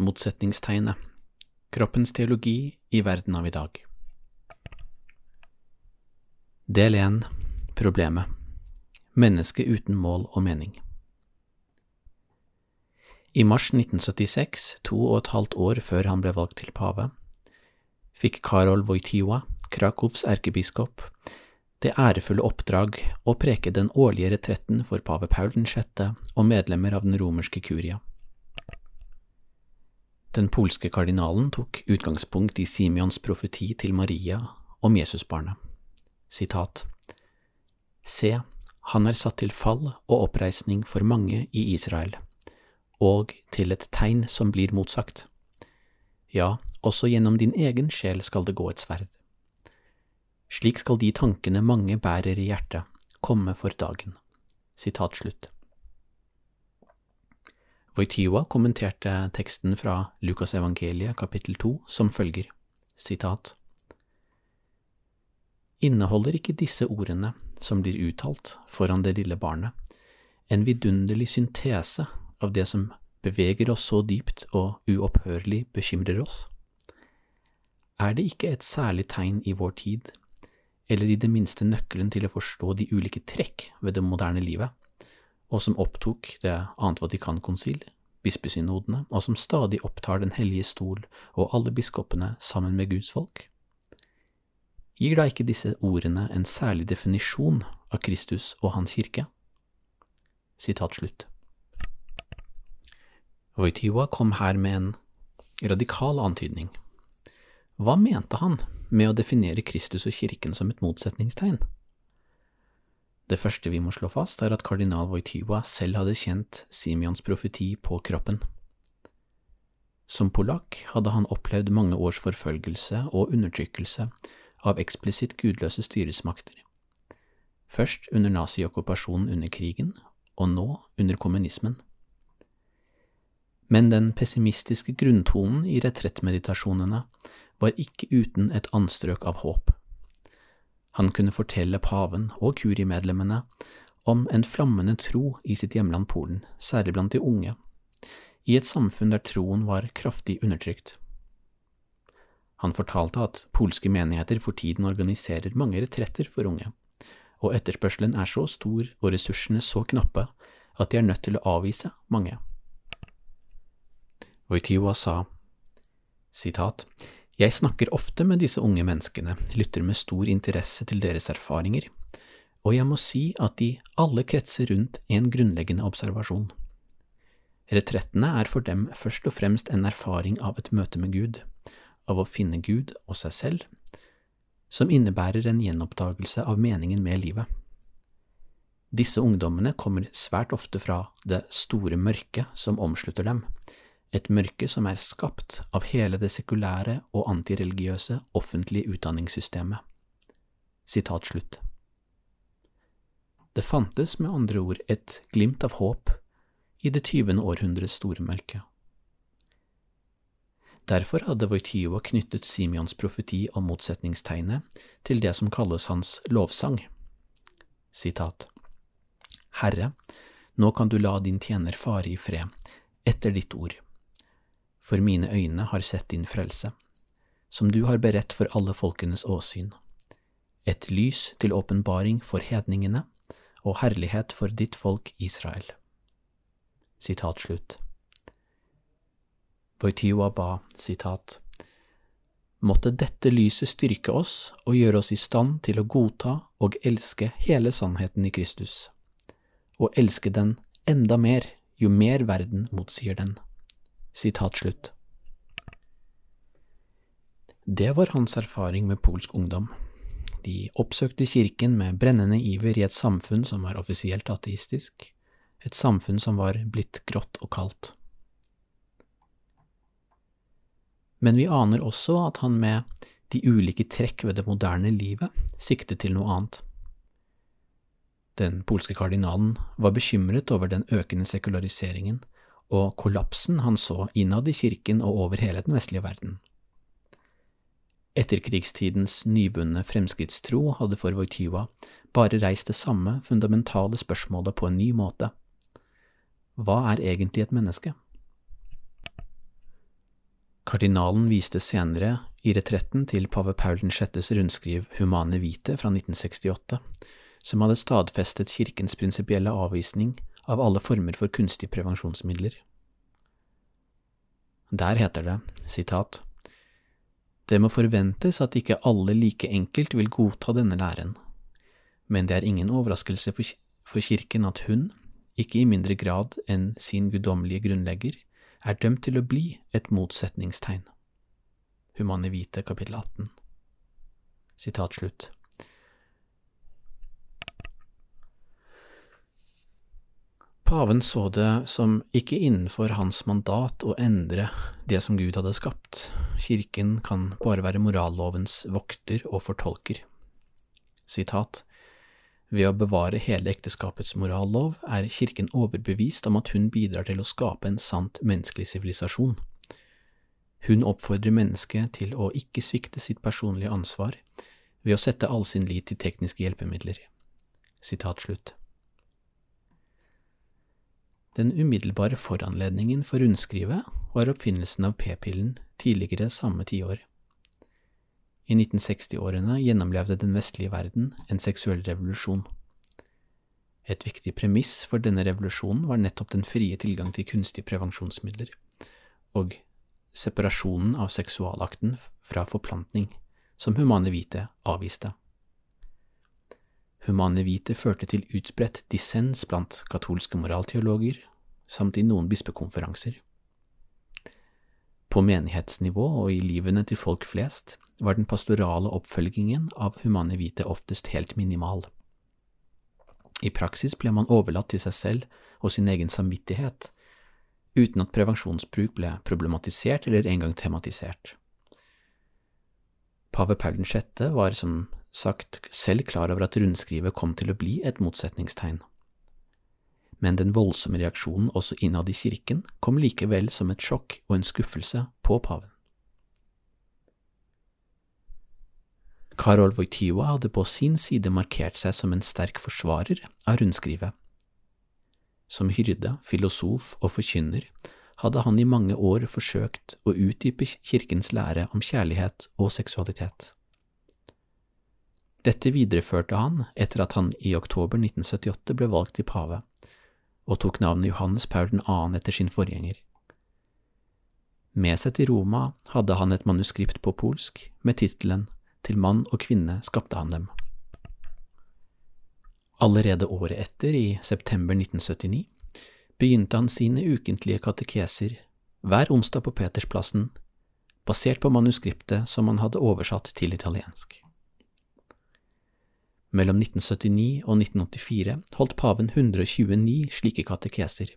Motsetningstegnet, Kroppens teologi i verden av i dag. Del 1, Problemet, Menneske uten mål og mening. I mars 1976, to og et halvt år før han ble valgt til pave, fikk Karol Wojtyła, Krakows erkebiskop, det ærefulle oppdrag å preke den årlige retretten for pave Paul 6. og medlemmer av den romerske kuria. Den polske kardinalen tok utgangspunkt i Simeons profeti til Maria om Jesusbarnet. Sitat Se, han er satt til fall og oppreisning for mange i Israel, og til et tegn som blir motsagt. Ja, også gjennom din egen sjel skal det gå et sverd. Slik skal de tankene mange bærer i hjertet, komme for dagen. Sitat slutt. Wojtyła kommenterte teksten fra Lukasevangeliet kapittel 2 som følger, sitat Inneholder ikke disse ordene, som blir uttalt foran det lille barnet, en vidunderlig syntese av det som beveger oss så dypt og uopphørlig bekymrer oss? Er det ikke et særlig tegn i vår tid, eller i det minste nøkkelen til å forstå de ulike trekk ved det moderne livet, og som opptok Det annet Vatikankonsil, bispesynodene, og som stadig opptar Den hellige stol og alle biskopene sammen med Guds folk? Gir da ikke disse ordene en særlig definisjon av Kristus og Hans kirke? Sitat slutt. Wojtyła kom her med en radikal antydning. Hva mente han med å definere Kristus og kirken som et motsetningstegn? Det første vi må slå fast, er at kardinal Wojtyła selv hadde kjent Simeons profeti på kroppen. Som polakk hadde han opplevd mange års forfølgelse og undertrykkelse av eksplisitt gudløse styresmakter, først under naziokkupasjonen under krigen, og nå under kommunismen. Men den pessimistiske grunntonen i retrettmeditasjonene var ikke uten et anstrøk av håp. Han kunne fortelle paven og kuriemedlemmene om en flammende tro i sitt hjemland Polen, særlig blant de unge, i et samfunn der troen var kraftig undertrykt. Han fortalte at polske menigheter for tiden organiserer mange retretter for unge, og etterspørselen er så stor og ressursene så knappe at de er nødt til å avvise mange. Wojtyła sa, sitat, Jeg snakker ofte med disse unge menneskene, lytter med stor interesse til deres erfaringer, og jeg må si at de alle kretser rundt en grunnleggende observasjon. Retrettene er for dem først og fremst en erfaring av et møte med Gud, av å finne Gud og seg selv, som innebærer en gjenoppdagelse av meningen med livet. Disse ungdommene kommer svært ofte fra det store mørket som omslutter dem, et mørke som er skapt av hele det sekulære og antireligiøse offentlige utdanningssystemet. Sitat slutt. Det fantes med andre ord et glimt av håp i det tyvende århundrets store mørke. Derfor hadde Wojtyła knyttet Simeons profeti om motsetningstegnet til det som kalles hans lovsang. Sitat. Herre, nå kan du la din tjener fare i fred, etter ditt ord for mine øyne har sett din frelse, som du har beredt for alle folkenes åsyn, et lys til åpenbaring for hedningene og herlighet for ditt folk Israel. Sitat slutt. Voitiwa ba, sitat, Måtte dette lyset styrke oss og gjøre oss i stand til å godta og elske hele sannheten i Kristus, og elske den enda mer jo mer verden motsier den. Sitat slutt. Det var hans erfaring med polsk ungdom. De oppsøkte kirken med brennende iver i et samfunn som var offisielt ateistisk, et samfunn som var blitt grått og kaldt. men vi aner også at han med de ulike trekk ved det moderne livet siktet til noe annet. Den polske kardinalen var bekymret over den økende sekulariseringen og kollapsen han så innad i kirken og over hele den vestlige verden. Etterkrigstidens nyvunne fremskrittstro hadde for Wojtyła bare reist det samme fundamentale spørsmålet på en ny måte. Hva er egentlig et menneske? Kardinalen viste senere i retretten til pave Paul 6.s rundskriv Humane Vite fra 1968, som hadde stadfestet kirkens prinsipielle avvisning av alle former for kunstige prevensjonsmidler. Der heter det, sitat, Det må forventes at ikke alle like enkelt vil godta denne læren, men det er ingen overraskelse for kirken at hun, ikke i mindre grad enn sin guddommelige grunnlegger, er dømt til å bli et motsetningstegn. Humane Vite, kapittel 18. Sitat slutt. Paven så det som ikke innenfor hans mandat å endre det som Gud hadde skapt. Kirken kan bare være morallovens vokter og fortolker. Sitat. Ved å bevare hele ekteskapets morallov er kirken overbevist om at hun bidrar til å skape en sant menneskelig sivilisasjon. Hun oppfordrer mennesket til å ikke svikte sitt personlige ansvar ved å sette all sin lit til tekniske hjelpemidler. Sitat slutt. Den umiddelbare foranledningen for rundskrivet var oppfinnelsen av p-pillen tidligere samme tiår. I 1960-årene gjennomlevde den vestlige verden en seksuell revolusjon. Et viktig premiss for denne revolusjonen var nettopp den frie tilgang til kunstige prevensjonsmidler, og separasjonen av seksualakten fra forplantning, som Humane Vite avviste. Humane Vite førte til utbredt dissens blant katolske moralteologer, samt i noen bispekonferanser. På menighetsnivå og i livene til folk flest var den pastorale oppfølgingen av Humane Vite oftest helt minimal. I praksis ble man overlatt til seg selv og sin egen samvittighet, uten at prevensjonsbruk ble problematisert eller engang tematisert. Pave Paul 6. var som sagt selv klar over at rundskrivet kom til å bli et motsetningstegn. Men den voldsomme reaksjonen også innad i kirken kom likevel som et sjokk og en skuffelse på paven. Karol Wojtyła hadde på sin side markert seg som en sterk forsvarer av rundskrivet. Som hyrde, filosof og forkynner hadde han i mange år forsøkt å utdype kirkens lære om kjærlighet og seksualitet. Dette videreførte han etter at han i oktober 1978 ble valgt til pave, og tok navnet Johannes Paul 2. etter sin forgjenger. Med seg til Roma hadde han et manuskript på polsk med tittelen Til mann og kvinne skapte han dem. Allerede året etter, i september 1979, begynte han sine ukentlige katekeser hver onsdag på Petersplassen, basert på manuskriptet som han hadde oversatt til italiensk. Mellom 1979 og 1984 holdt paven 129 slike katekeser,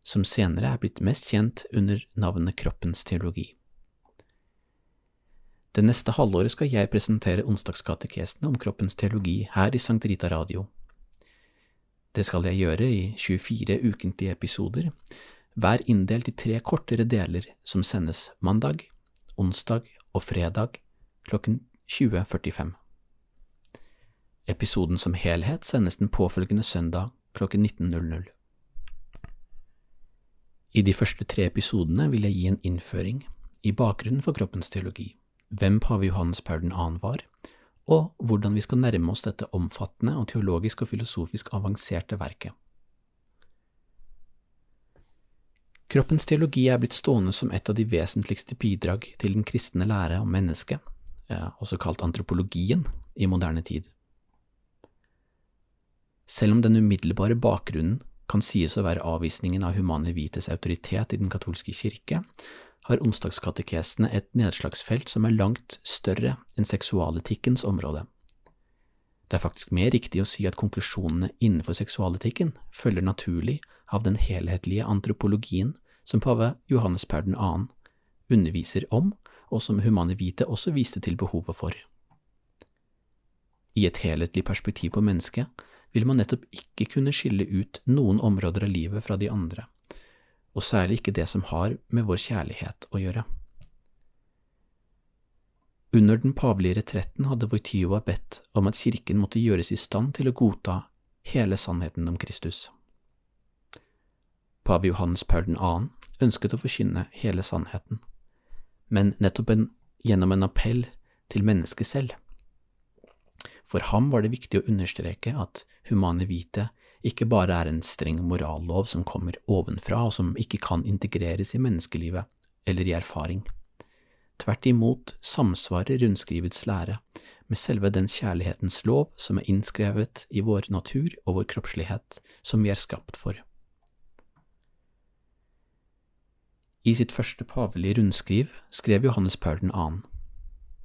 som senere er blitt mest kjent under navnet Kroppens teologi. Det neste halvåret skal jeg presentere onsdagskatekesene om kroppens teologi her i Sankt Rita Radio. Det skal jeg gjøre i 24 ukentlige episoder, hver inndelt i tre kortere deler som sendes mandag, onsdag og fredag klokken 20.45. Episoden som helhet sendes den påfølgende søndag klokken 19.00. I de første tre episodene vil jeg gi en innføring i bakgrunnen for kroppens teologi, hvem pave Johannes Paul 2. var, og hvordan vi skal nærme oss dette omfattende og teologisk og filosofisk avanserte verket. Kroppens teologi er blitt stående som et av de vesentligste bidrag til den kristne lære om mennesket, også kalt antropologien, i moderne tid. Selv om den umiddelbare bakgrunnen kan sies å være avvisningen av Humane Vites autoritet i den katolske kirke, har onsdagskatekesene et nedslagsfelt som er langt større enn seksualetikkens område. Det er faktisk mer riktig å si at konklusjonene innenfor seksualetikken følger naturlig av den helhetlige antropologien som pave Johannes Paul 2. underviser om og som Humane Vite også viste til behovet for. I et helhetlig perspektiv på mennesket vil man nettopp ikke kunne skille ut noen områder av livet fra de andre, og særlig ikke det som har med vår kjærlighet å gjøre. Under den pavelige retretten hadde Wojtyła bedt om at kirken måtte gjøres i stand til å godta hele sannheten om Kristus. Pave Johannes Paul 2. ønsket å forkynne hele sannheten, men nettopp en, gjennom en appell til mennesket selv. For ham var det viktig å understreke at Humane Vite ikke bare er en streng morallov som kommer ovenfra og som ikke kan integreres i menneskelivet eller i erfaring. Tvert imot samsvarer rundskrivets lære med selve den kjærlighetens lov som er innskrevet i vår natur og vår kroppslighet, som vi er skapt for. I sitt første pavelige rundskriv skrev Johannes Paul 2.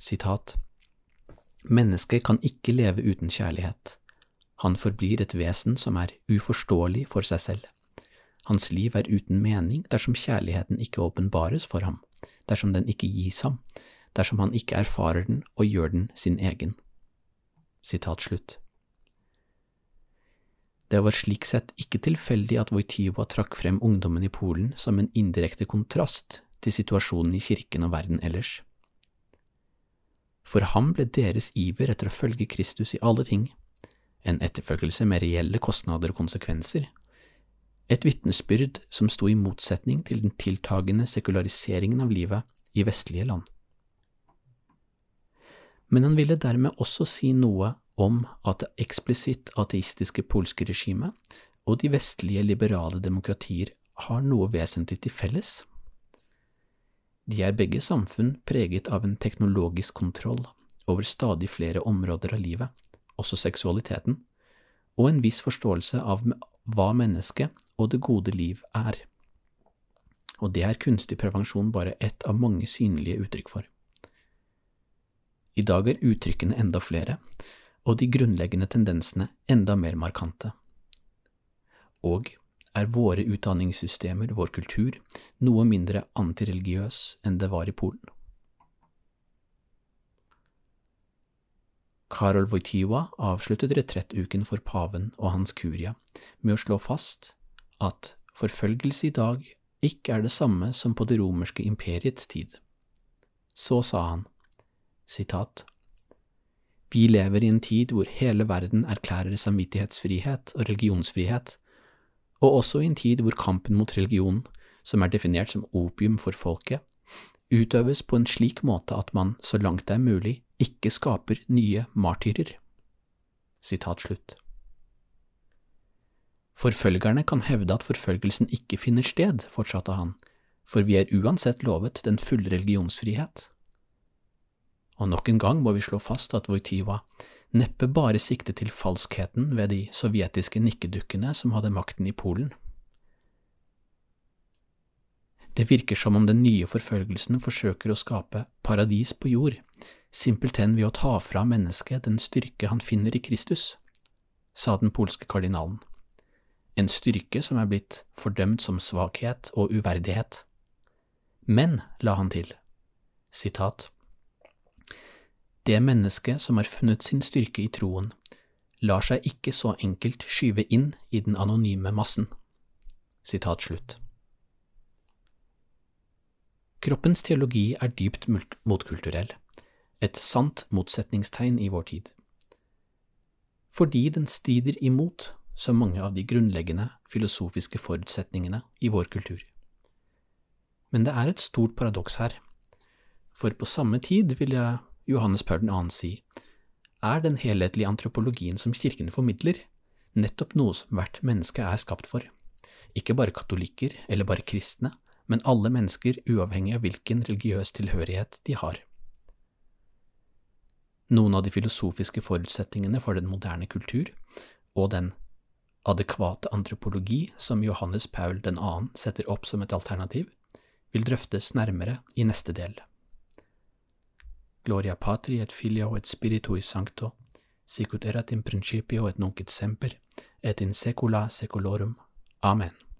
Sitat Mennesket kan ikke leve uten kjærlighet. Han forblir et vesen som er uforståelig for seg selv. Hans liv er uten mening dersom kjærligheten ikke åpenbares for ham dersom den ikke gis ham, dersom han ikke erfarer den og gjør den sin egen. Sitat slutt. Det var slik sett ikke tilfeldig at Wojtyła trakk frem ungdommen i Polen som en indirekte kontrast til situasjonen i kirken og verden ellers. For ham ble deres iver etter å følge Kristus i alle ting, en etterfølgelse med reelle kostnader og konsekvenser, et vitnesbyrd som sto i motsetning til den tiltagende sekulariseringen av livet i vestlige land. Men han ville dermed også si noe om at det eksplisitt ateistiske polske regimet og de vestlige liberale demokratier har noe vesentlig til felles. De er begge samfunn preget av en teknologisk kontroll over stadig flere områder av livet, også seksualiteten, og en viss forståelse av hva mennesket og det gode liv er. Og det er kunstig prevensjon bare ett av mange synlige uttrykk for. I dag er uttrykkene enda flere, og de grunnleggende tendensene enda mer markante. Og er våre utdanningssystemer, vår kultur, noe mindre antireligiøs enn det var i Polen. Karol Wojtyła avsluttet retrettuken for paven og hans kuria med å slå fast at forfølgelse i dag ikke er det samme som på det romerske imperiets tid. Så sa han, sitat, Vi lever i en tid hvor hele verden erklærer samvittighetsfrihet og religionsfrihet, og også i en tid hvor kampen mot religion, som er definert som opium for folket, utøves på en slik måte at man, så langt det er mulig, ikke skaper nye martyrer. Sitat slutt. Forfølgerne kan hevde at forfølgelsen ikke finner sted, fortsatte han, for vi er uansett lovet den fulle religionsfrihet. Og nok en gang må vi slå fast at Wojtyła neppe bare sikte til falskheten ved de sovjetiske nikkedukkene som hadde makten i Polen. Det virker som om den nye forfølgelsen forsøker å skape paradis på jord, simpelthen ved å ta fra mennesket den styrke han finner i Kristus, sa den polske kardinalen, en styrke som er blitt fordømt som svakhet og uverdighet. Men, la han til, sitat, det mennesket som har funnet sin styrke i troen, lar seg ikke så enkelt skyve inn i den anonyme massen. Sitat slutt. Kroppens teologi er dypt motkulturell et sant motsetningstegn i vår tid. Fordi den strider imot så mange av de grunnleggende filosofiske forutsetningene i vår kultur. Men det er et stort paradoks her, for på samme tid vil jeg Johannes Paul 2. si, er den helhetlige antropologien som kirken formidler, nettopp noe som hvert menneske er skapt for, ikke bare katolikker eller bare kristne, men alle mennesker uavhengig av hvilken religiøs tilhørighet de har. Noen av de filosofiske forutsetningene for den moderne kultur, og den adekvate antropologi som Johannes Paul 2. setter opp som et alternativ, vil drøftes nærmere i neste del. Gloria patri et filio et spiritui sancto, sicut erat in principio et nunc et semper, et in saecula saeculorum. Amen.